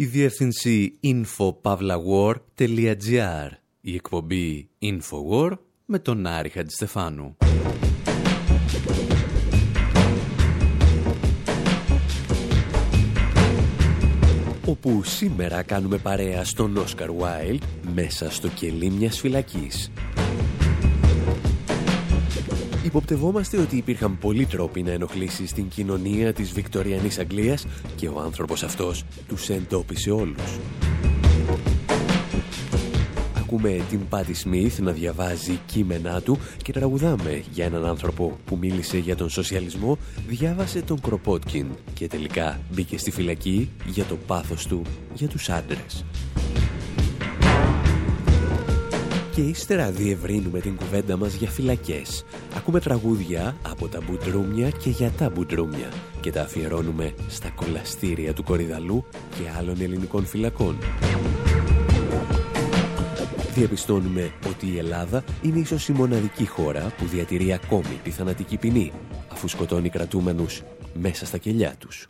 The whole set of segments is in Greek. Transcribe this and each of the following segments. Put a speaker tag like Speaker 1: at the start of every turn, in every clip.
Speaker 1: η διεύθυνση infopavlawar.gr, η εκπομπή Infowar με τον Άρη Χατζηστεφάνου. όπου σήμερα κάνουμε παρέα στον Όσκαρ Wilde μέσα στο κελί μιας φυλακής. Υποπτευόμαστε ότι υπήρχαν πολλοί τρόποι να ενοχλήσει στην κοινωνία της Βικτοριανής Αγγλίας και ο άνθρωπος αυτός τους εντόπισε όλους. Ακούμε την Πάτη Σμιθ να διαβάζει κείμενά του και τραγουδάμε για έναν άνθρωπο που μίλησε για τον σοσιαλισμό, διάβασε τον Κροπότκιν και τελικά μπήκε στη φυλακή για το πάθος του για τους άντρες. Και ύστερα διευρύνουμε την κουβέντα μας για φυλακές. Ακούμε τραγούδια από τα μπουντρούμια και για τα μπουντρούμια και τα αφιερώνουμε στα κολαστήρια του Κορυδαλού και άλλων ελληνικών φυλακών. Διαπιστώνουμε ότι η Ελλάδα είναι ίσως η μοναδική χώρα που διατηρεί ακόμη τη θανατική ποινή, αφού σκοτώνει κρατούμενους μέσα στα κελιά τους.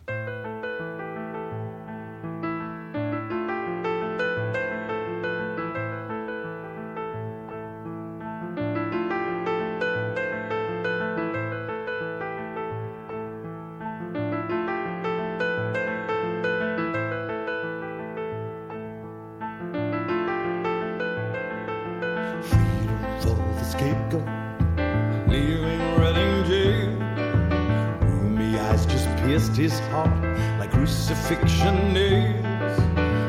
Speaker 2: pierced his heart like crucifixion nails.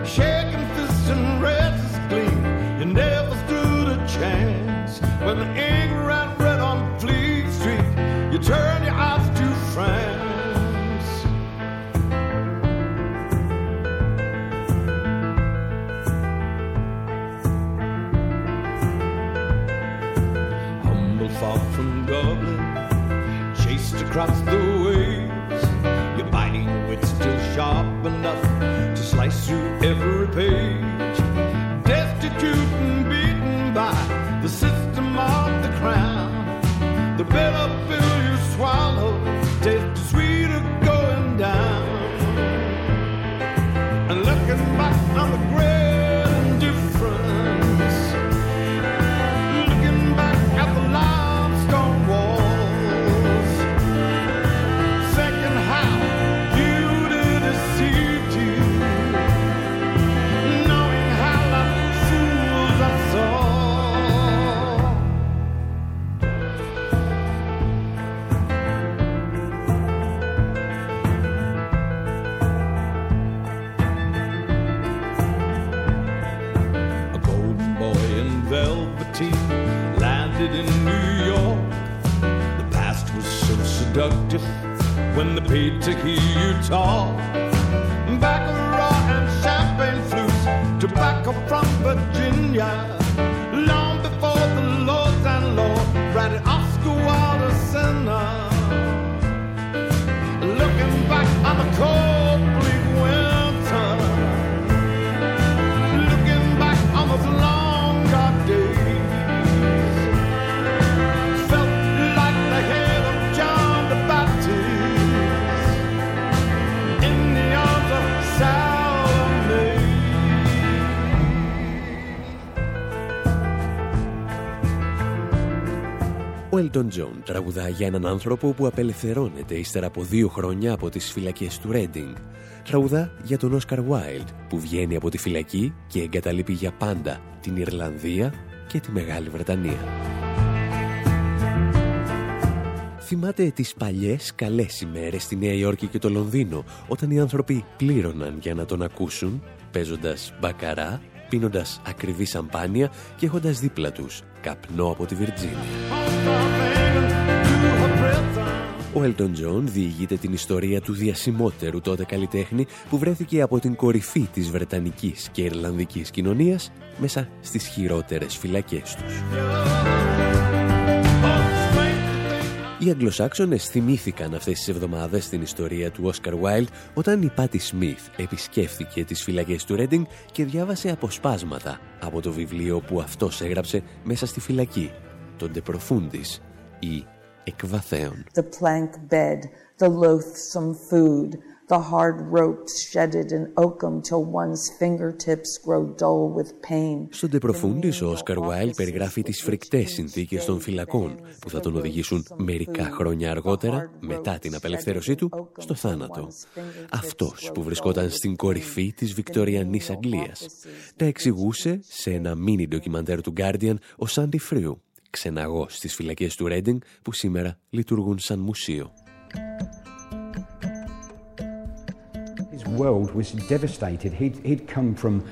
Speaker 2: Shaking fists and razors gleam, you never stood a chance. When the ink ran red on Fleet Street, you turn your eyes to France. far from Dublin, chased across the seductive when they paid to hear you talk. Baccarat and champagne flutes, tobacco from Virginia.
Speaker 1: Elton John τραγουδά για έναν άνθρωπο που απελευθερώνεται ύστερα από δύο χρόνια από τις φυλακές του Reading. Τραγουδά για τον Oscar Wilde που βγαίνει από τη φυλακή και εγκαταλείπει για πάντα την Ιρλανδία και τη Μεγάλη Βρετανία. Θυμάται τις παλιές καλές ημέρες στη Νέα Υόρκη και το Λονδίνο όταν οι άνθρωποι πλήρωναν για να τον ακούσουν παίζοντας μπακαρά, πίνοντας ακριβή σαμπάνια και έχοντας δίπλα τους καπνό από τη Βιρτζίνια. Ο Έλτον Τζον διηγείται την ιστορία του διασημότερου τότε καλλιτέχνη που βρέθηκε από την κορυφή της Βρετανικής και Ιρλανδικής κοινωνίας μέσα στις χειρότερες φυλακές τους. Οι Αγγλοσάξονες θυμήθηκαν αυτές τις εβδομάδες την ιστορία του Όσκαρ Ουάιλντ όταν η Πάτι Σμιθ επισκέφθηκε τις φυλακές του Ρέντινγκ και διάβασε αποσπάσματα από το βιβλίο που αυτός έγραψε μέσα στη φυλακή, τον De Profundis ή εκβαθέων. The plank bed, the loathsome food, the hard ropes shedded in oakum till one's fingertips grow dull with pain. Στον Τεπροφούντις, ο Όσκαρ Βάιλ περιγράφει τις φρικτές συνθήκες των φυλακών που θα τον οδηγήσουν μερικά χρόνια αργότερα, μετά την απελευθέρωσή του, στο θάνατο. Αυτός που βρισκόταν στην κορυφή της Βικτοριανής Αγγλίας. Τα εξηγούσε σε ένα μίνι ντοκιμαντέρ του Guardian ο Σάντι Φρίου, ξεναγός στις φυλακές του Ρέντινγκ που σήμερα λειτουργούν σαν μουσείο. world was devastated. He'd, he'd come from um,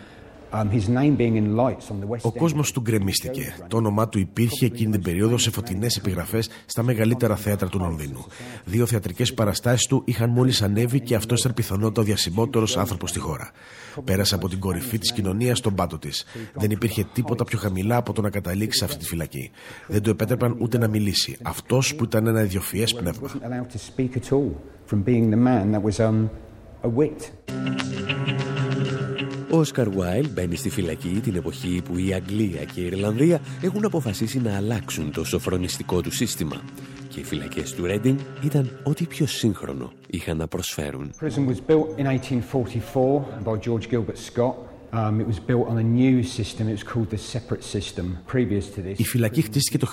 Speaker 1: Ο κόσμος του γκρεμίστηκε. Το όνομά του υπήρχε εκείνη την περίοδο σε φωτεινές επιγραφές στα μεγαλύτερα θέατρα του Λονδίνου. Δύο θεατρικές παραστάσεις του είχαν μόλις ανέβει και αυτός ήταν πιθανότατα ο διασημότερος άνθρωπος στη χώρα. Πέρασε από την κορυφή της κοινωνίας στον πάτο της. Δεν υπήρχε τίποτα πιο χαμηλά από το να καταλήξει σε αυτή τη φυλακή. Δεν του επέτρεπαν ούτε να μιλήσει. Αυτός που ήταν ένα ιδιοφυές πνεύμα. Ο Όσκαρ Βάιλ μπαίνει στη φυλακή την εποχή που η Αγγλία και η Ιρλανδία έχουν αποφασίσει να αλλάξουν το σοφρονιστικό του σύστημα και οι φυλακές του Ρέντινγκ ήταν ό,τι πιο σύγχρονο είχαν να προσφέρουν. Η φυλακή χτίστηκε το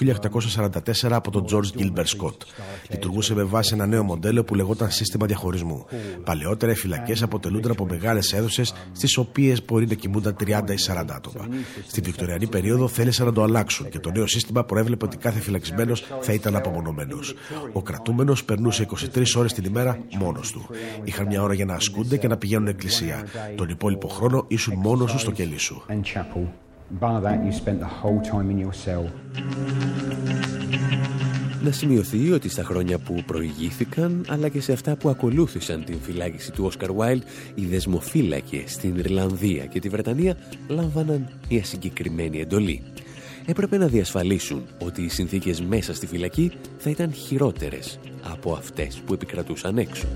Speaker 1: 1844 από τον George Gilbert Scott. Λειτουργούσε με βάση ένα νέο μοντέλο που λεγόταν σύστημα διαχωρισμού. Παλαιότερα οι φυλακές αποτελούνταν από μεγάλες αίθουσες στις οποίες μπορεί να κοιμούνταν 30 ή 40 άτομα. Στη Βικτωριανή περίοδο θέλησαν να το αλλάξουν και το νέο σύστημα προέβλεπε ότι κάθε φυλακισμένος θα ήταν απομονωμένος. Ο κρατούμενος περνούσε 23 ώρες την ημέρα μόνος του. Είχαν μια ώρα για να ασκούνται και να πηγαίνουν εκκλησία. Τον υπόλοιπο χρόνο ήσουν μόνος σου στο κελί σου. Να σημειωθεί ότι στα χρόνια που προηγήθηκαν, αλλά και σε αυτά που ακολούθησαν την φυλάκιση του Όσκαρ Βάιλ, οι δεσμοφύλακες στην Ιρλανδία και τη Βρετανία λάμβαναν μια συγκεκριμένη εντολή. Έπρεπε να διασφαλίσουν ότι οι συνθήκες μέσα στη φυλακή θα ήταν χειρότερες από αυτές που επικρατούσαν έξω.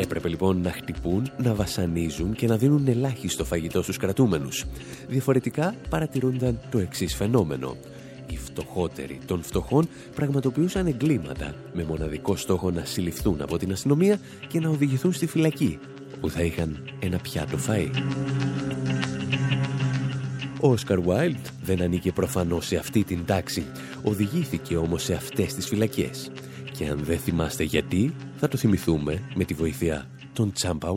Speaker 1: Έπρεπε λοιπόν να χτυπούν, να βασανίζουν και να δίνουν ελάχιστο φαγητό στους κρατούμενους. Διαφορετικά παρατηρούνταν το εξής φαινόμενο. Οι φτωχότεροι των φτωχών πραγματοποιούσαν εγκλήματα με μοναδικό στόχο να συλληφθούν από την αστυνομία και να οδηγηθούν στη φυλακή, που θα είχαν ένα πιάτο φαΐ. Ο Όσκαρ Βάιλτ δεν ανήκε προφανώς σε αυτή την τάξη, οδηγήθηκε όμως σε αυτές τις φυλακές. Και αν δεν θυμάστε γιατί, θα το θυμηθούμε με τη βοήθεια των Τσάμπα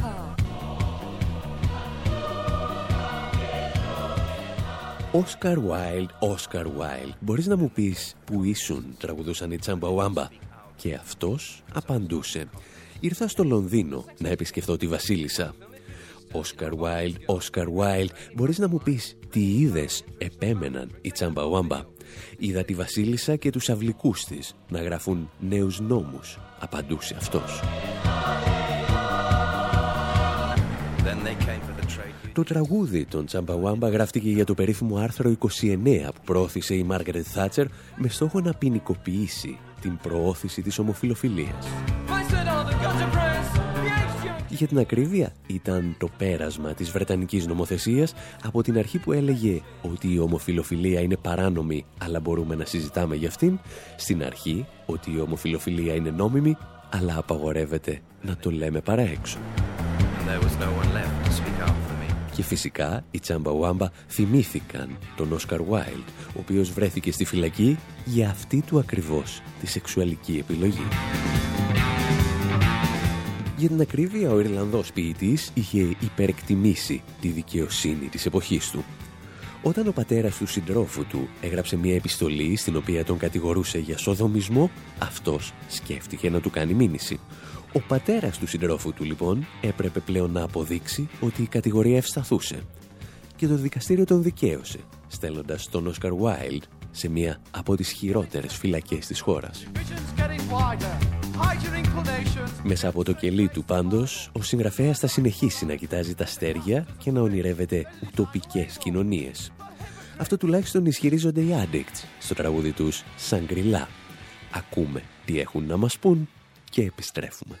Speaker 1: Βάμπα. Oscar Wilde, Oscar Wilde. Μπορείς να μου πεις που ήσουν, τραγουδούσαν οι Τσαμπαουάμπα. Και αυτός απαντούσε. Ήρθα στο Λονδίνο να επισκεφθώ τη Βασίλισσα. Oscar Wilde, Oscar Wilde, μπορείς να μου πεις τι είδες, επέμεναν οι Τσαμπαουάμπα; Είδα τη Βασίλισσα και τους αυλικούς της να γράφουν νέους νόμους, απαντούσε αυτός. Το τραγούδι των Τσαμπαουάμπα γράφτηκε για το περίφημο άρθρο 29 που προώθησε η Μάργαρετ Θάτσερ με στόχο να ποινικοποιήσει την προώθηση της ομοφιλοφιλίας. Για την ακρίβεια ήταν το πέρασμα της Βρετανικής νομοθεσίας από την αρχή που έλεγε ότι η ομοφιλοφιλία είναι παράνομη αλλά μπορούμε να συζητάμε για αυτήν, στην αρχή ότι η ομοφιλοφιλία είναι νόμιμη αλλά απαγορεύεται να το λέμε παρά έξω. Και φυσικά οι Τσάμπα Ουάμπα θυμήθηκαν τον Όσκαρ Βάιλντ, ο οποίος βρέθηκε στη φυλακή για αυτή του ακριβώς τη σεξουαλική επιλογή. Για την ακρίβεια, ο Ιρλανδός ποιητής είχε υπερεκτιμήσει τη δικαιοσύνη της εποχής του. Όταν ο πατέρας του συντρόφου του έγραψε μια επιστολή στην οποία τον κατηγορούσε για σοδομισμό, αυτός σκέφτηκε να του κάνει μήνυση. Ο πατέρας του συντρόφου του λοιπόν έπρεπε πλέον να αποδείξει ότι η κατηγορία ευσταθούσε. Και το δικαστήριο τον δικαίωσε, στέλνοντας τον Όσκαρ Βάιλντ σε μία από τις χειρότερες φυλακές της χώρας. Μέσα από το κελί του πάντως, ο συγγραφέας θα συνεχίσει να κοιτάζει τα αστέρια και να ονειρεύεται ουτοπικές κοινωνίες. Αυτό τουλάχιστον ισχυρίζονται οι Addicts στο τραγούδι τους «Σαγκριλά». Ακούμε τι έχουν να μας πούν και επιστρέφουμε.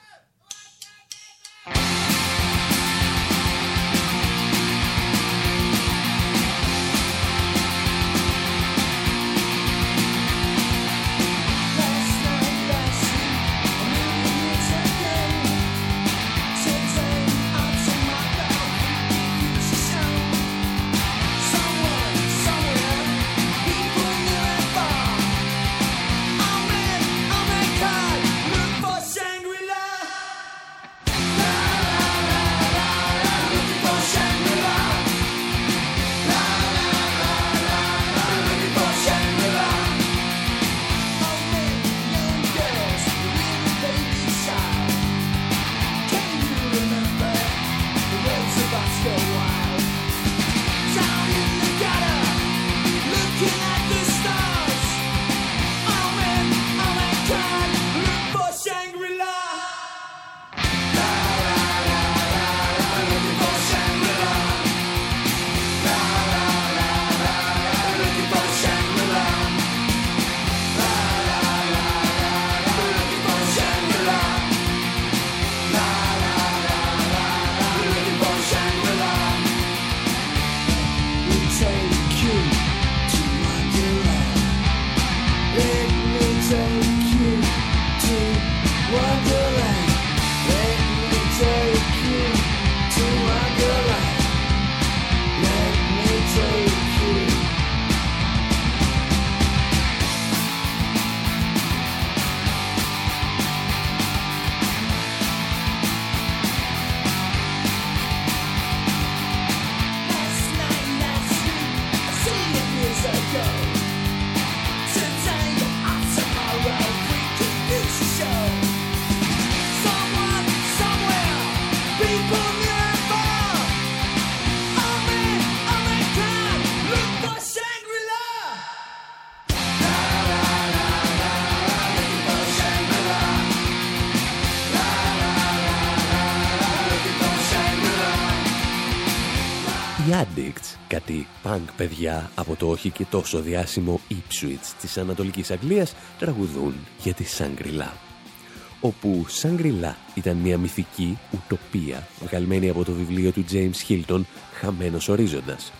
Speaker 1: Κάτι πανκ παιδιά από το όχι και τόσο διάσημο Ipswich της Ανατολικής Αγγλίας τραγουδούν για τη Σαγκριλά. Όπου Σαγκριλά ήταν μια μυθική ουτοπία βγαλμένη από το βιβλίο του James Hilton «Χαμένος ορίζοντας».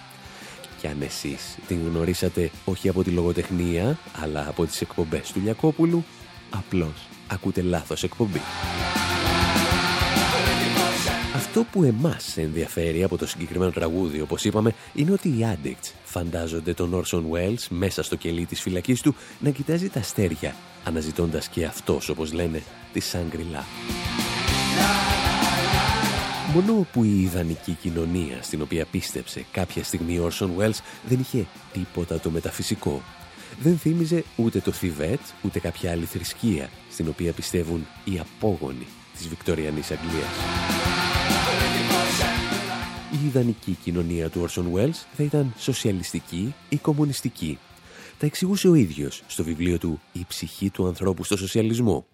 Speaker 1: Και αν εσείς την γνωρίσατε όχι από τη λογοτεχνία αλλά από τις εκπομπές του Λιακόπουλου, απλώς ακούτε λάθος εκπομπή. Αυτό που εμάς ενδιαφέρει από το συγκεκριμένο τραγούδι, όπως είπαμε, είναι ότι οι Addicts φαντάζονται τον Orson Welles μέσα στο κελί της φυλακής του να κοιτάζει τα αστέρια, αναζητώντας και αυτός, όπως λένε, τη Σάγκριλά. Μόνο που η ιδανική κοινωνία στην οποία πίστεψε κάποια στιγμή ο Orson Welles δεν είχε τίποτα το μεταφυσικό. Δεν θύμιζε ούτε το Θιβέτ, ούτε κάποια άλλη θρησκεία στην οποία πιστεύουν οι απόγονοι της Βικτοριανής Αγγλίας. Η ιδανική κοινωνία του Orson Welles θα ήταν σοσιαλιστική ή κομμουνιστική. Τα εξηγούσε ο ίδιος στο βιβλίο του «Η ψυχή του ανθρώπου στο σοσιαλισμό»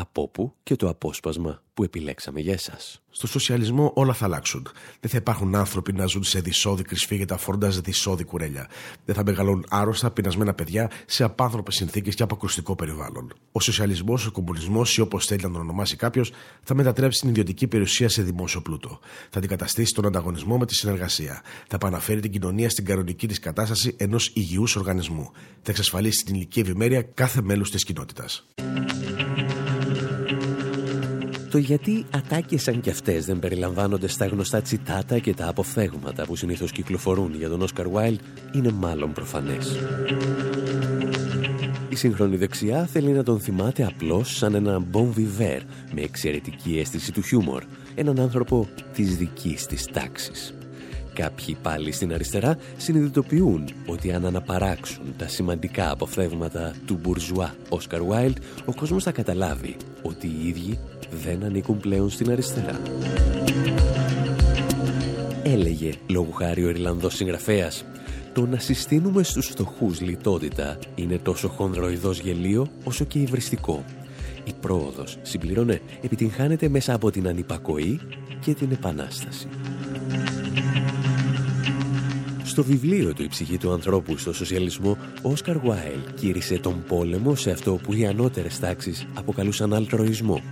Speaker 1: από που και το απόσπασμα που επιλέξαμε για εσάς.
Speaker 3: Στο σοσιαλισμό όλα θα αλλάξουν. Δεν θα υπάρχουν άνθρωποι να ζουν σε δυσόδη κρυσφύγετα φορώντα δυσόδη κουρέλια. Δεν θα μεγαλώνουν άρρωστα, πεινασμένα παιδιά σε απάνθρωπες συνθήκες και αποκρουστικό περιβάλλον. Ο σοσιαλισμός, ο κομμουνισμός ή όπως θέλει να τον ονομάσει κάποιος, θα μετατρέψει την ιδιωτική περιουσία σε δημόσιο πλούτο. Θα αντικαταστήσει τον ανταγωνισμό με τη συνεργασία. Θα επαναφέρει την κοινωνία στην κανονική της κατάσταση ενός υγιούς οργανισμού. Θα εξασφαλίσει την ηλική ευημέρεια κάθε μέλους της κοινότητας.
Speaker 4: Το γιατί ατάκες σαν κι αυτές δεν περιλαμβάνονται στα γνωστά τσιτάτα και τα αποφθέγματα που συνήθως κυκλοφορούν για τον Όσκαρ Βάιλ είναι μάλλον προφανές. Η σύγχρονη δεξιά θέλει να τον θυμάται απλώς σαν ένα bon vivant με εξαιρετική αίσθηση του χιούμορ, έναν άνθρωπο της δικής της τάξης. Κάποιοι πάλι στην αριστερά συνειδητοποιούν ότι αν αναπαράξουν τα σημαντικά αποφθέγματα του μπουρζουά Όσκαρ Βάιλτ, ο κόσμος θα καταλάβει ότι οι ίδιοι δεν ανήκουν πλέον στην αριστερά. Έλεγε λόγου χάρη ο Ιρλανδός συγγραφέας το να συστήνουμε στους φτωχούς λιτότητα είναι τόσο χονδροειδός γελίο όσο και υβριστικό. Η πρόοδος, συμπληρώνε, επιτυγχάνεται μέσα από την ανυπακοή και την επανάσταση. Στο βιβλίο του «Η ψυχή του ανθρώπου στο σοσιαλισμό», ο Όσκαρ Γουάιλ κήρυσε τον πόλεμο σε αυτό που οι ανώτερες τάξεις αποκαλούσαν αλτροϊσμό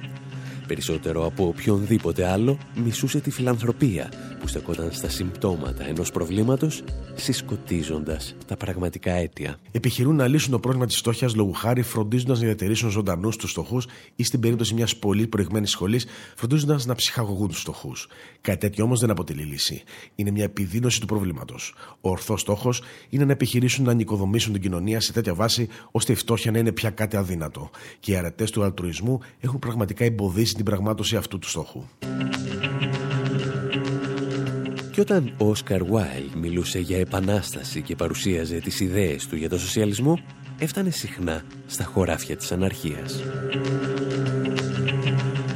Speaker 4: Περισσότερο από οποιονδήποτε άλλο μισούσε τη φιλανθρωπία που στεκόταν στα συμπτώματα ενός προβλήματος συσκοτίζοντας τα πραγματικά αίτια.
Speaker 3: Επιχειρούν να λύσουν το πρόβλημα της φτώχειας λόγου χάρη φροντίζοντας να διατηρήσουν ζωντανούς τους φτωχούς ή στην περίπτωση μιας πολύ προηγμένης σχολής φροντίζοντας να ψυχαγωγούν τους φτωχούς. Κάτι τέτοιο όμως δεν αποτελεί λύση. Είναι μια επιδείνωση του προβλήματος. Ο ορθός στόχος είναι να επιχειρήσουν να νοικοδομήσουν την κοινωνία σε τέτοια βάση ώστε η φτώχεια να είναι πια κάτι αδύνατο. Και οι αρετές του αλτρουισμού έχουν πραγματικά εμποδίσει την πραγμάτωση αυτού του στόχου.
Speaker 4: Και όταν ο Όσκαρ Βάιλ μιλούσε για επανάσταση και παρουσίαζε τις ιδέες του για το σοσιαλισμό, έφτανε συχνά στα χωράφια της αναρχίας.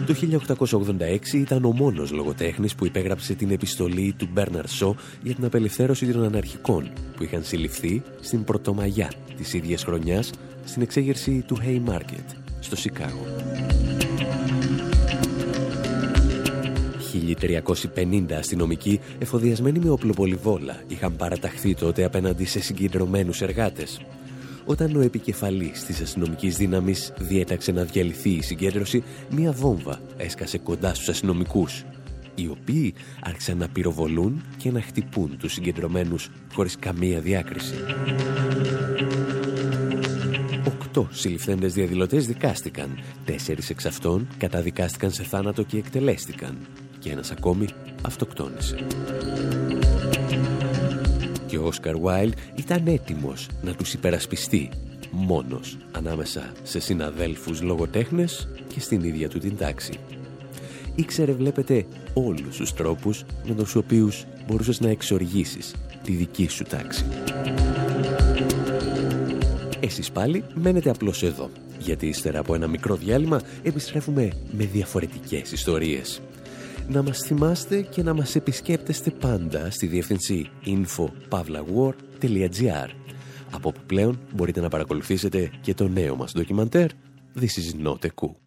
Speaker 4: Το 1886 ήταν ο μόνος λογοτέχνης που υπέγραψε την επιστολή του Μπέρναρ Σό για την απελευθέρωση των αναρχικών που είχαν συλληφθεί στην Πρωτομαγιά της ίδιας χρονιάς στην εξέγερση του Haymarket στο Σικάγο. 1350 αστυνομικοί εφοδιασμένοι με οπλοπολιβόλα είχαν παραταχθεί τότε απέναντι σε συγκεντρωμένους εργάτες. Όταν ο επικεφαλής της αστυνομικής δύναμης διέταξε να διαλυθεί η συγκέντρωση, μία βόμβα έσκασε κοντά στους αστυνομικούς, οι οποίοι άρχισαν να πυροβολούν και να χτυπούν τους συγκεντρωμένους χωρίς καμία διάκριση. Οκτώ συλληφθέντες διαδηλωτές δικάστηκαν. Τέσσερις εξ αυτών καταδικάστηκαν σε θάνατο και εκτελέστηκαν και ένας ακόμη αυτοκτόνησε. Και ο Όσκαρ Βάιλ ήταν έτοιμος να τους υπερασπιστεί μόνος ανάμεσα σε συναδέλφους λογοτέχνες και στην ίδια του την τάξη. Ήξερε βλέπετε όλους τους τρόπους με τους οποίους μπορούσες να εξοργήσεις τη δική σου τάξη. Εσείς πάλι μένετε απλώς εδώ, γιατί ύστερα από ένα μικρό διάλειμμα επιστρέφουμε με διαφορετικές ιστορίες να μας θυμάστε και να μας επισκέπτεστε πάντα στη διεύθυνση info.pavlawar.gr από όπου πλέον μπορείτε να παρακολουθήσετε και το νέο μας ντοκιμαντέρ This is not a coup.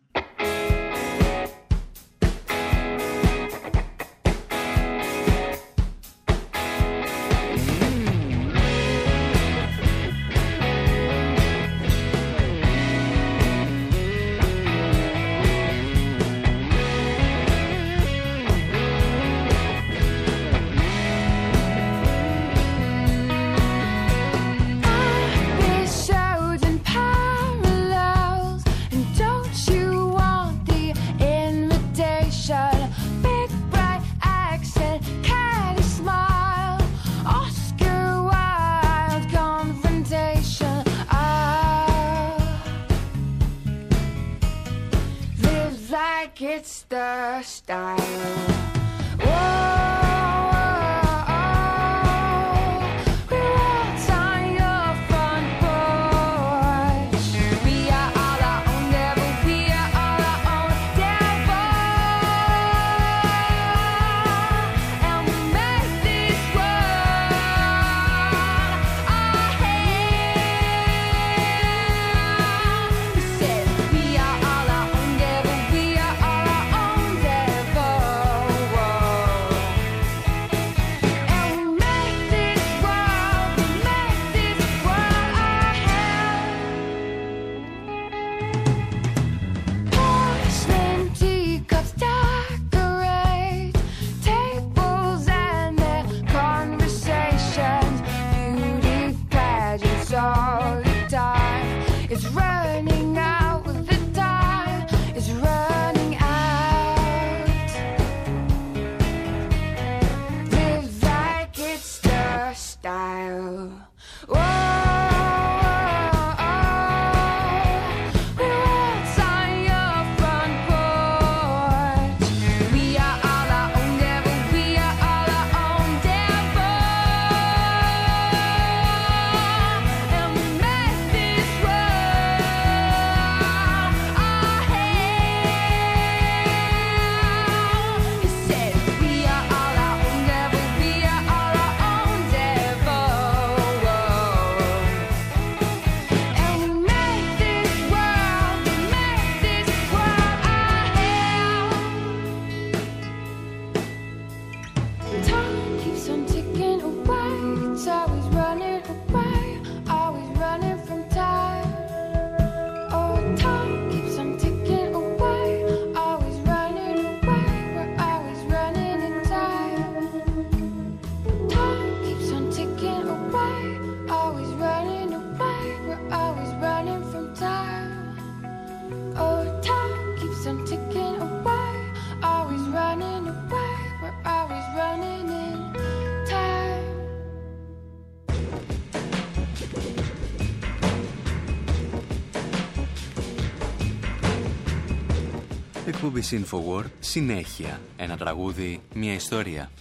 Speaker 1: Εκπομπής Infowar, συνέχεια, ένα τραγούδι, μια ιστορία.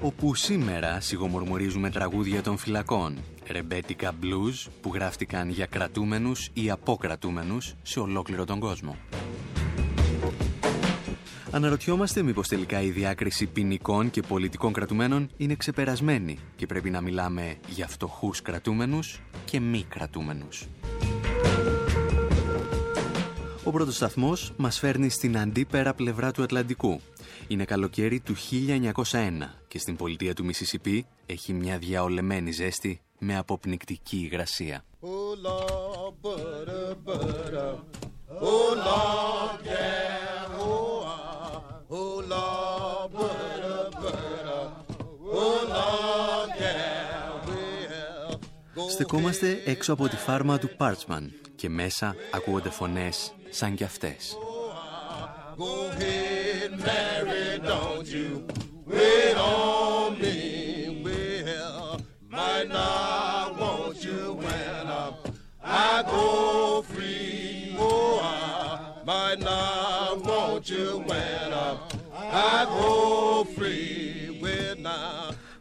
Speaker 1: Όπου σήμερα σιγομορμορίζουμε τραγούδια των φυλακών, ρεμπέτικα blues που γράφτηκαν για κρατούμενους ή αποκρατούμενους σε ολόκληρο τον κόσμο. Αναρωτιόμαστε μήπως τελικά η διάκριση ποινικών και πολιτικών κρατουμένων είναι ξεπερασμένη και πρέπει να μιλάμε για φτωχούς κρατούμενους και μη κρατούμενους. Ο πρώτος σταθμός μας φέρνει στην αντίπερα πλευρά του Ατλαντικού. Είναι καλοκαίρι του 1901 και στην πολιτεία του Μισισιπή έχει μια διαολεμένη ζέστη με αποπνικτική υγρασία. Στεκόμαστε έξω από τη φάρμα του Πάρτσμαν και μέσα ακούγονται φωνές σαν κι αυτές.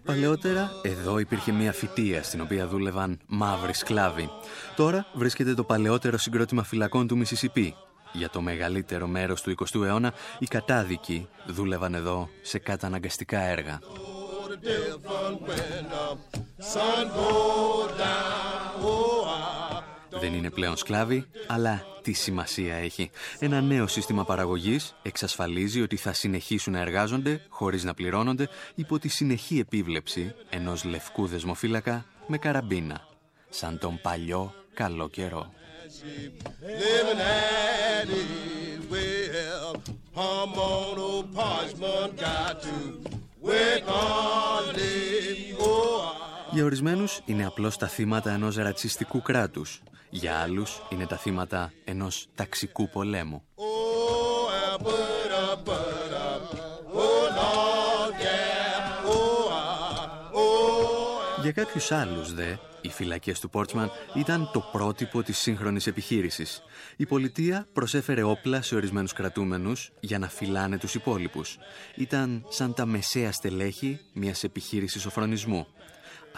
Speaker 1: Παλαιότερα; Εδώ υπήρχε μια φυτεία στην οποία δούλευαν μαύροι σκλάβοι. Τώρα βρίσκεται το παλαιότερο συγκρότημα φυλακών του Μισισιπί. Για το μεγαλύτερο μέρος του 20ου αιώνα οι κατάδικοι δούλευαν εδώ σε καταναγκαστικά έργα. Δεν είναι πλέον σκλάβοι, αλλά τι σημασία έχει. Ένα νέο σύστημα παραγωγής εξασφαλίζει ότι θα συνεχίσουν να εργάζονται χωρίς να πληρώνονται υπό τη συνεχή επίβλεψη ενός λευκού δεσμοφύλακα με καραμπίνα. Σαν τον παλιό καλό καιρό. Για ορισμένους είναι απλώς τα θύματα ενός ρατσιστικού κράτους. Για άλλους είναι τα θύματα ενός ταξικού πολέμου. Για κάποιους άλλους δε, οι φυλακές του Πόρτσμαν ήταν το πρότυπο της σύγχρονης επιχείρησης. Η πολιτεία προσέφερε όπλα σε ορισμένους κρατούμενους για να φυλάνε τους υπόλοιπους. Ήταν σαν τα μεσαία στελέχη μιας επιχείρησης οφρονισμού.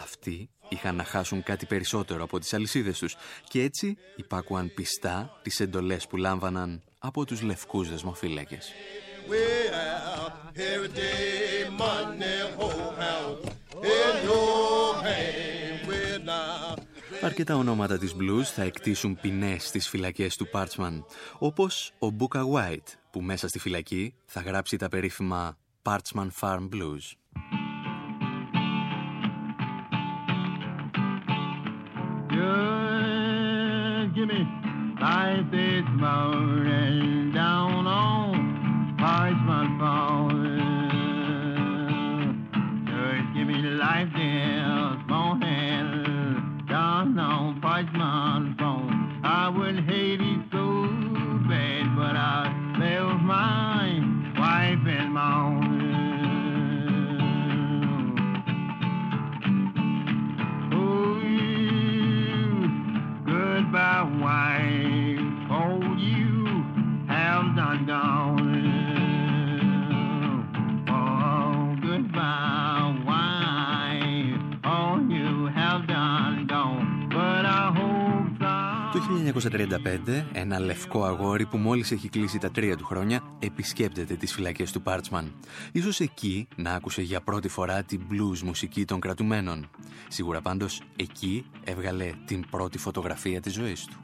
Speaker 1: Αυτοί είχαν να χάσουν κάτι περισσότερο από τις αλυσίδες τους και έτσι υπάκουαν πιστά τις εντολές που λάμβαναν από τους λευκούς δεσμοφύλακες. Αρκετά ονόματα της blues θα εκτίσουν ποινές στις φυλακές του Parchman, όπως ο Μπούκα White, που μέσα στη φυλακή θα γράψει τα περίφημα Parchman Farm Blues. 1935, ένα λευκό αγόρι που μόλις έχει κλείσει τα τρία του χρόνια επισκέπτεται τις φυλακές του Πάρτσμαν. Ίσως εκεί να άκουσε για πρώτη φορά την blues μουσική των κρατουμένων. Σίγουρα πάντως εκεί έβγαλε την πρώτη φωτογραφία της ζωής του.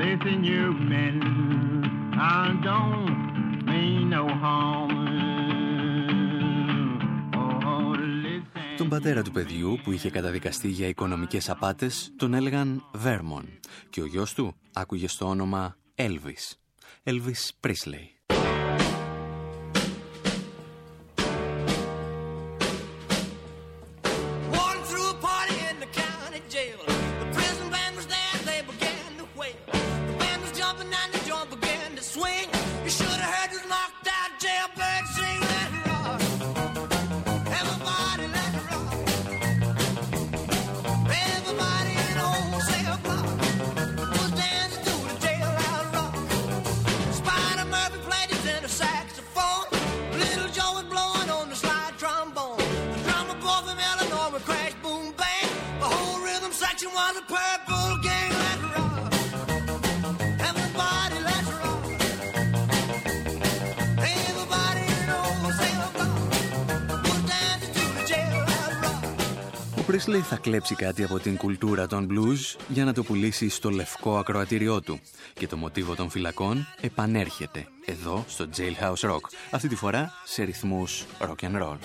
Speaker 1: Listen you men, I don't mean no harm. Τον πατέρα του παιδιού που είχε καταδικαστεί για οικονομικές απάτες τον έλεγαν Βέρμον και ο γιος του άκουγε στο όνομα Elvis. Elvis Presley. Πρίσλεϊ θα κλέψει κάτι από την κουλτούρα των blues για να το πουλήσει στο λευκό ακροατήριό του και το μοτίβο των φυλακών επανέρχεται εδώ στο Jailhouse Rock, αυτή τη φορά σε ρυθμούς rock and roll.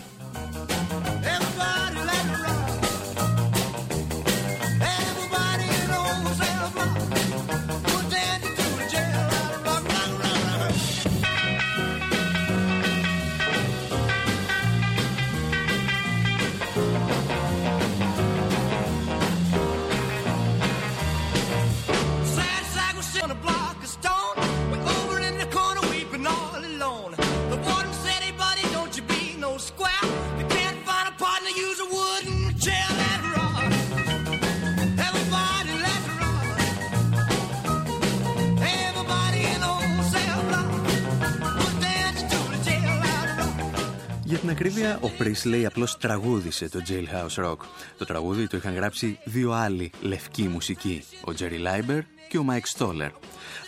Speaker 1: Ακρίβεια, ο Πρίσλεϊ απλώς τραγούδισε το Jailhouse Rock. Το τραγούδι το είχαν γράψει δύο άλλοι λευκοί μουσικοί, ο Τζέρι Λάιμπερ και ο Μάικ Στόλερ.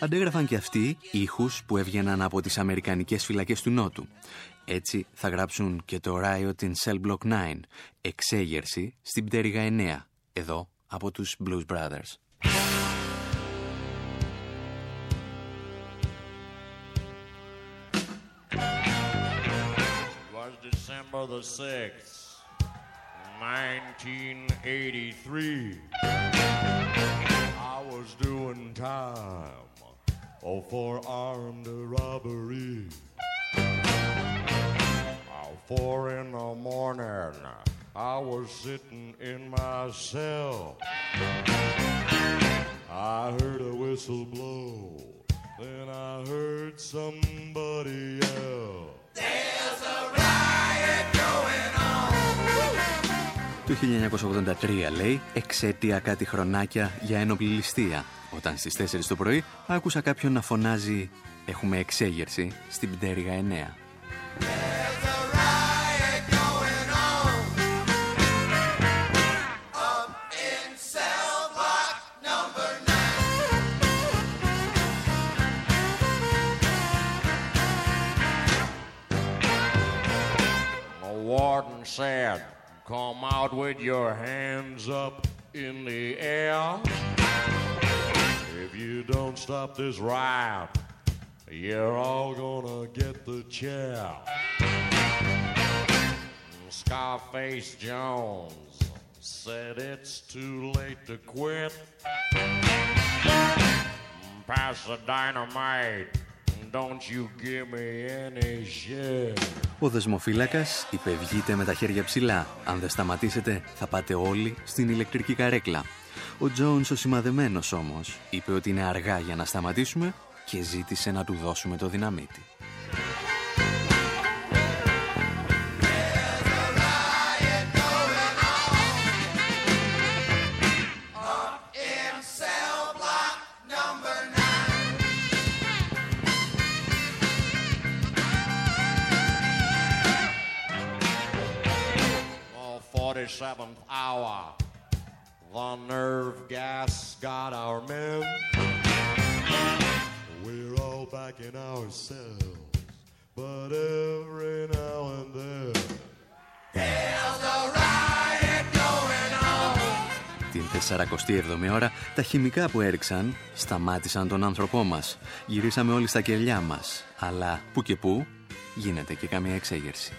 Speaker 1: Αντέγραφαν και αυτοί ήχους που έβγαιναν από τις αμερικανικές φυλακές του Νότου. Έτσι θα γράψουν και το Riot in Cell Block 9, εξέγερση στην πτέρυγα 9, εδώ από τους Blues Brothers. The 6th, 1983. I was doing time oh, for armed robbery. Oh, four in the morning, I was sitting in my cell. I heard a whistle blow, then I heard somebody yell. 1983 λέει εξαίτια κάτι χρονάκια για ένοπλη ληστεία. Όταν στις 4 το πρωί άκουσα κάποιον να φωνάζει «Έχουμε εξέγερση» στην πτέρυγα 9. warden said, Come out with your hands up in the air. If you don't stop this riot, you're all gonna get the chair. Scarface Jones said it's too late to quit. Pass the dynamite. Don't you give me any shit. Ο δεσμοφύλακας είπε βγείτε με τα χέρια ψηλά. Αν δεν σταματήσετε θα πάτε όλοι στην ηλεκτρική καρέκλα. Ο Τζόουνς ο σημαδεμένος όμως είπε ότι είναι αργά για να σταματήσουμε και ζήτησε να του δώσουμε το δυναμίτι. The nerve gas got our men. We're all back in ourselves, but every now and then. There's a riot going on. Την 47η ώρα, τα χημικά που έριξαν σταμάτησαν τον άνθρωπό μας. Γυρίσαμε όλοι στα κελιά μας, αλλά που και που γίνεται και καμία εξέγερση.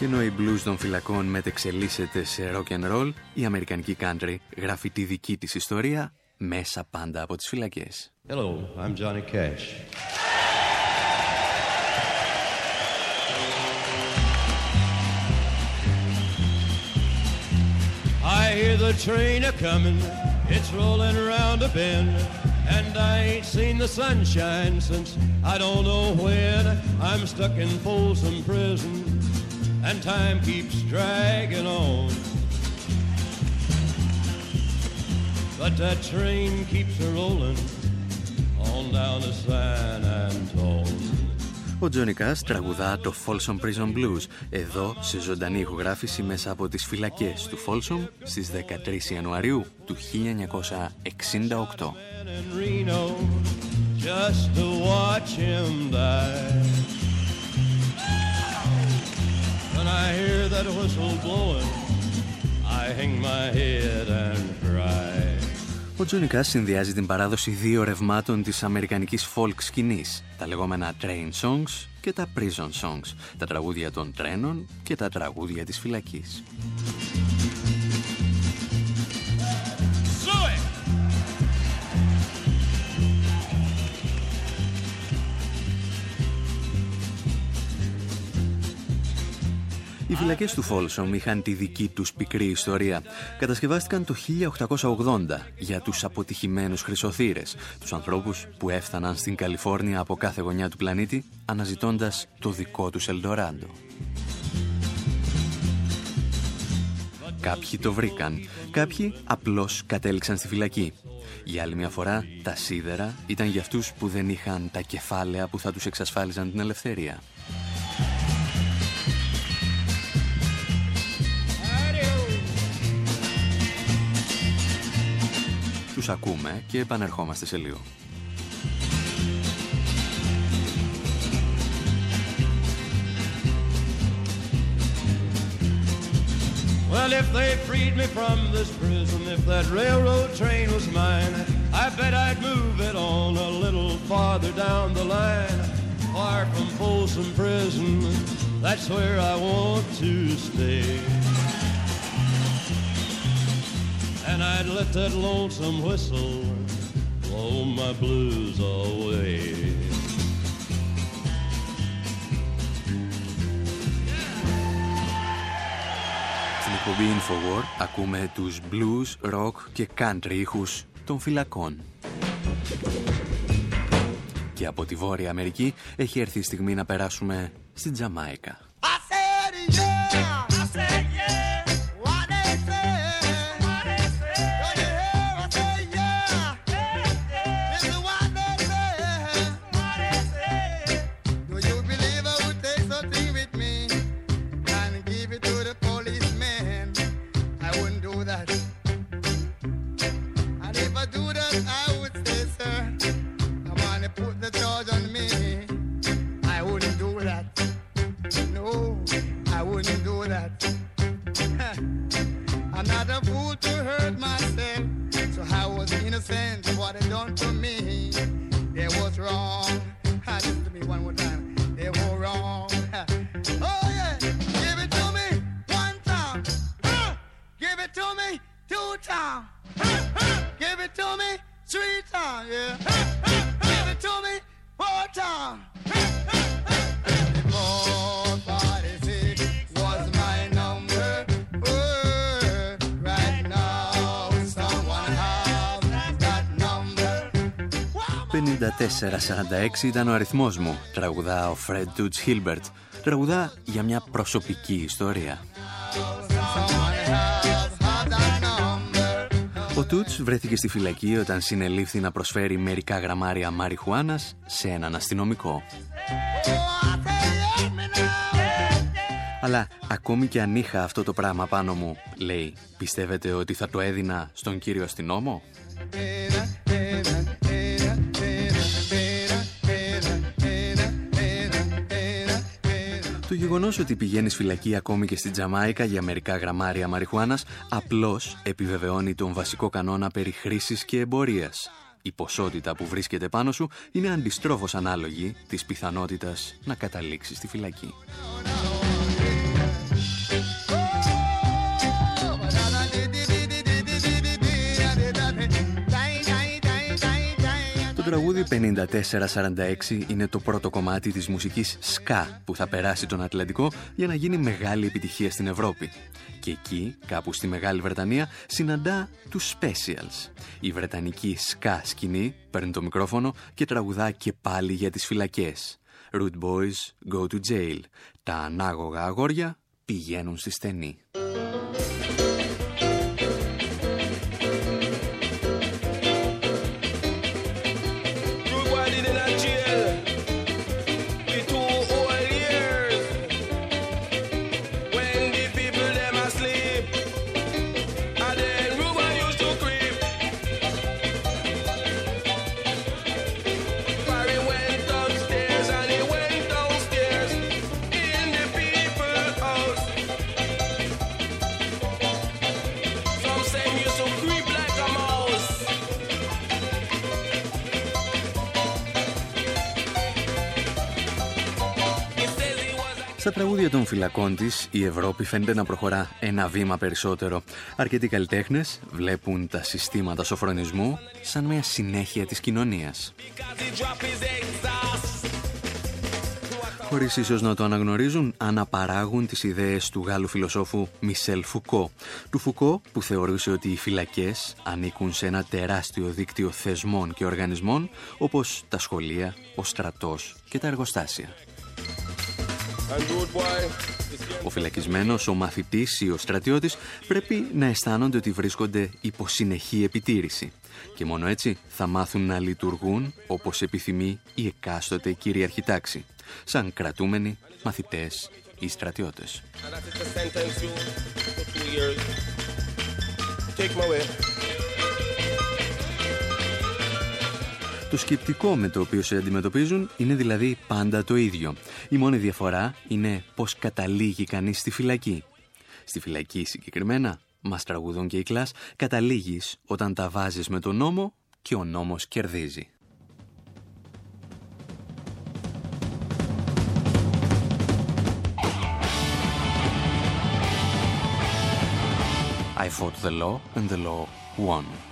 Speaker 1: Και ενώ η blues των φυλακών μετεξελίσσεται σε rock and roll, η αμερικανική country γράφει τη δική της ιστορία μέσα πάντα από τις φυλακές. Hello, I'm Johnny Cash. I hear the train a coming, it's rolling around a bend, and I ain't seen the sunshine since I don't know when. I'm stuck in Folsom Prison. And time keeps dragging on. But that train keeps a rolling on down to San Antone. Ο Τζόνι Κάς τραγουδά το Folsom Prison Blues, εδώ σε ζωντανή ηχογράφηση μέσα από τις φυλακές του Folsom στις 13 Ιανουαρίου του 1968. When I hear that whistle blowing, I hang my head and cry. Ο Τζόνι Κάς συνδυάζει την παράδοση δύο ρευμάτων της αμερικανικής folk σκηνής, τα λεγόμενα train songs και τα prison songs, τα τραγούδια των τρένων και τα τραγούδια της φυλακής. Οι φυλακές του Φόλσομ είχαν τη δική τους πικρή ιστορία. Κατασκευάστηκαν το 1880 για τους αποτυχημένους χρυσοθύρες, τους ανθρώπους που έφταναν στην Καλιφόρνια από κάθε γωνιά του πλανήτη, αναζητώντας το δικό τους Ελντοράντο. Κάποιοι το βρήκαν, κάποιοι απλώς κατέληξαν στη φυλακή. Για άλλη μια φορά, τα σίδερα ήταν για αυτούς που δεν είχαν τα κεφάλαια που θα τους εξασφάλιζαν την ελευθερία. ακούμε και επανερχόμαστε σε λίγο. Well, if they freed me from this prison, if that railroad train was mine, I bet I'd move it on a little farther down the line. Far from Folsom Prison, that's where I want to stay. Let that lonesome whistle blow my blues away. Στην εκπομπή Infowar ακούμε τους blues, rock και country ήχους των φυλακών. Και από τη Βόρεια Αμερική έχει έρθει η στιγμή να περάσουμε στην Τζαμάικα. that. Ήταν ο αριθμός μου, τραγουδά ο Fred Toots Hilbert. Τραγουδά για μια προσωπική ιστορία. Ο Τούτς βρέθηκε στη φυλακή όταν συνελήφθη να προσφέρει μερικά γραμμάρια μαριχουάνας σε έναν αστυνομικό. Αλλά ακόμη και αν είχα αυτό το πράγμα πάνω μου, λέει, πιστεύετε ότι θα το έδινα στον κύριο αστυνόμο; Το γεγονός ότι πηγαίνεις φυλακή ακόμη και στην Τζαμάικα για μερικά γραμμάρια μαριχουάνας απλώς επιβεβαιώνει τον βασικό κανόνα περί χρήσης και εμπορίας. Η ποσότητα που βρίσκεται πάνω σου είναι αντιστρόφως ανάλογη της πιθανότητας να καταλήξεις στη φυλακή. Τραγούδι 5446 είναι το πρώτο κομμάτι της μουσικής ska που θα περάσει τον Ατλαντικό για να γίνει μεγάλη επιτυχία στην Ευρώπη. Και εκεί, κάπου στη Μεγάλη Βρετανία, συναντά τους Specials. Η βρετανική ska σκηνή παίρνει το μικρόφωνο και τραγουδά και πάλι για τις φυλακές. Root Boys go to jail. Τα ανάγωγα αγόρια πηγαίνουν στη στενή. Στα τραγούδια των φυλακών της, η Ευρώπη φαίνεται να προχωρά ένα βήμα περισσότερο. Αρκετοί καλλιτέχνες βλέπουν τα συστήματα σοφρονισμού σαν μια συνέχεια της κοινωνίας. Χωρίς ίσως να το αναγνωρίζουν, αναπαράγουν τις ιδέες του Γάλλου φιλοσόφου Μισελ Φουκό. Του Φουκό που θεωρούσε ότι οι φυλακές ανήκουν σε ένα τεράστιο δίκτυο θεσμών και οργανισμών όπως τα σχολεία, ο στρατός και τα εργοστάσια. Ο φυλακισμένος, ο μαθητής ή ο στρατιώτης πρέπει να αισθάνονται ότι βρίσκονται υπό συνεχή επιτήρηση. Και μόνο έτσι θα μάθουν να λειτουργούν όπως επιθυμεί η εκάστοτε κυρίαρχη τάξη, σαν κρατούμενοι, μαθητές ή στρατιώτες. Το σκεπτικό με το οποίο σε αντιμετωπίζουν είναι δηλαδή πάντα το ίδιο. Η μόνη διαφορά είναι πώς καταλήγει κανείς στη φυλακή. Στη φυλακή συγκεκριμένα, μας τραγουδούν και οι κλάς, καταλήγεις όταν τα βάζεις με τον νόμο και ο νόμος κερδίζει. I fought the law and the law won.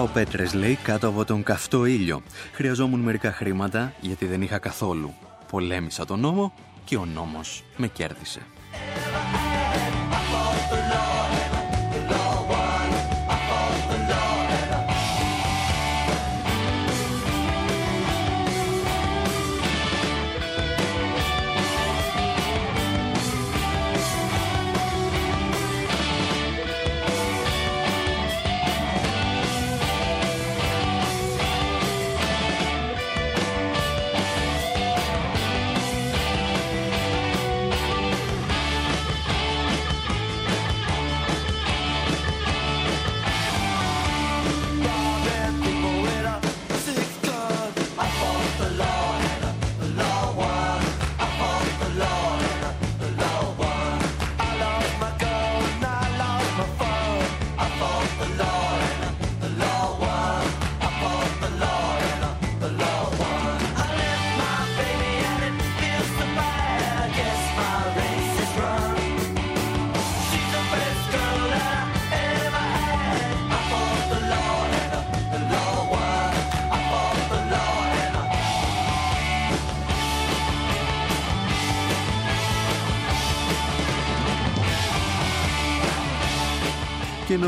Speaker 1: Πάω πέτρες, λέει, κάτω από τον καυτό ήλιο. Χρειαζόμουν μερικά χρήματα, γιατί δεν είχα καθόλου. Πολέμησα τον νόμο και ο νόμος με κέρδισε.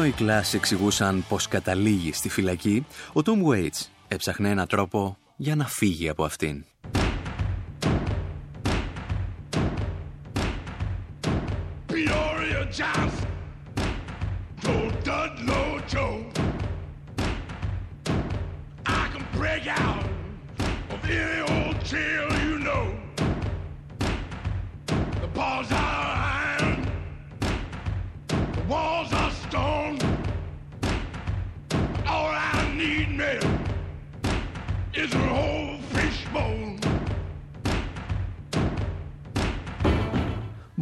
Speaker 1: Ενώ οι κλάσει εξηγούσαν πως καταλήγει στη φυλακή, ο Tom Waits έψαχνε έναν τρόπο για να φύγει από αυτήν.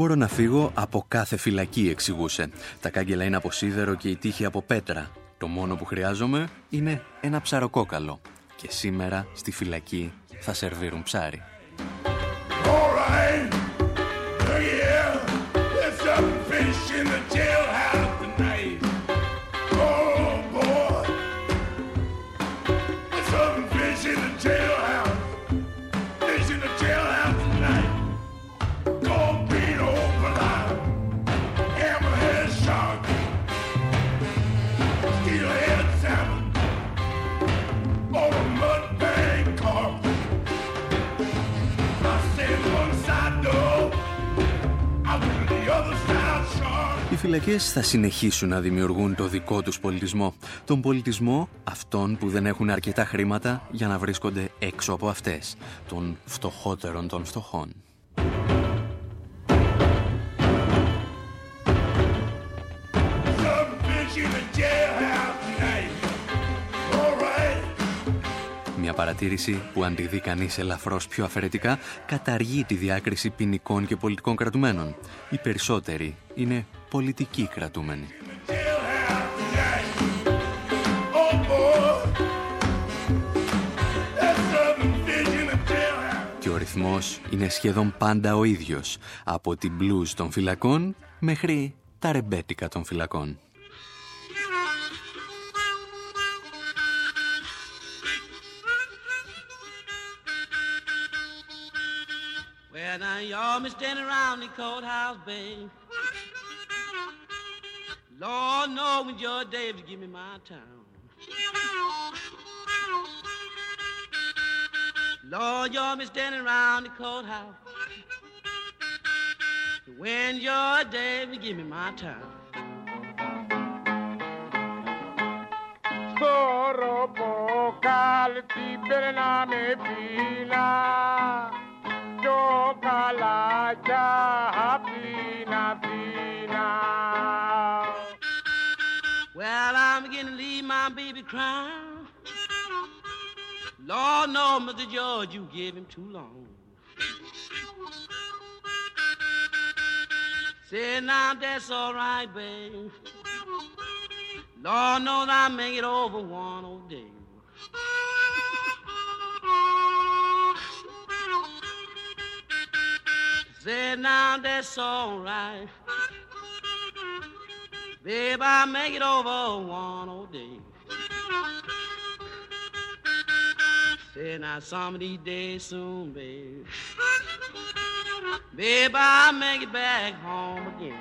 Speaker 1: Μπορώ να φύγω από κάθε φυλακή, εξηγούσε. Τα κάγκελα είναι από σίδερο και η τύχη από πέτρα. Το μόνο που χρειάζομαι είναι ένα ψαροκόκαλο. Και σήμερα στη φυλακή θα σερβίρουν ψάρι. Φυλακές θα συνεχίσουν να δημιουργούν το δικό τους πολιτισμό. Τον πολιτισμό αυτών που δεν έχουν αρκετά χρήματα για να βρίσκονται έξω από αυτές. Των φτωχότερων των φτωχών.
Speaker 5: Παρατήρηση που αν τη δει κανείς ελαφρώς πιο αφαιρετικά καταργεί τη διάκριση ποινικών και πολιτικών κρατουμένων. Οι περισσότεροι είναι πολιτικοί κρατούμενοι. Και ο ρυθμός είναι σχεδόν πάντα ο ίδιος, από την blues των φυλακών μέχρι τα ρεμπέτικα των φυλακών. Yeah, now you always standing around the courthouse, babe. Lord know when your day to give me my time. Lord, y'all me standing around the courthouse. When your day to give me my time. Soro pokal ti pername pila. Well, I'm gonna leave my baby crying. Lord, no, Mr. George, you give him too long. Say now that's all right, babe. Lord knows I make it over one old day. Say now that's all right. Babe, I'll make it over one old day. Say now some of these days soon, babe. Babe, I'll make it back home again.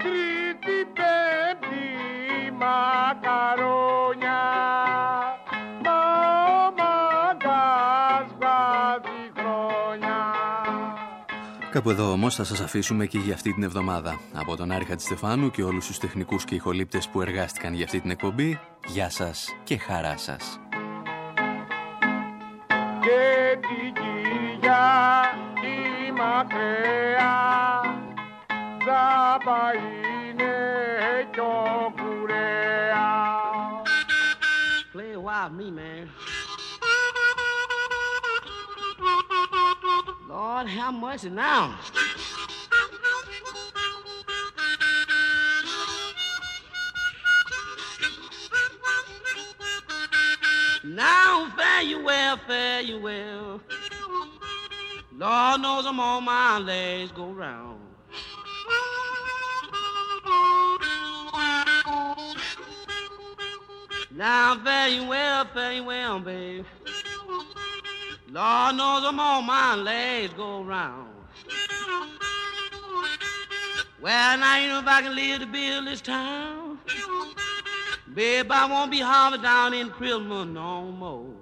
Speaker 5: Triti, baby, macaronia. Κάπου εδώ όμως θα σας αφήσουμε και για αυτή την εβδομάδα. Από τον Άρη Χατζηστεφάνου και όλους τους τεχνικούς και ηχολήπτες που εργάστηκαν για αυτή την εκπομπή, γεια σας και χαρά σας. Και την Κυριά μακριά Ζάπα είναι πιο κουρέας Play a while me, man. Lord, how much now? Now fare you well, fare you well. Lord knows I'm on my legs go round. Now very well, very well, babe. Lord knows I'm on my legs go round. Well, now you know if I can live to build this town. Babe, I won't be harbored down in prison no more.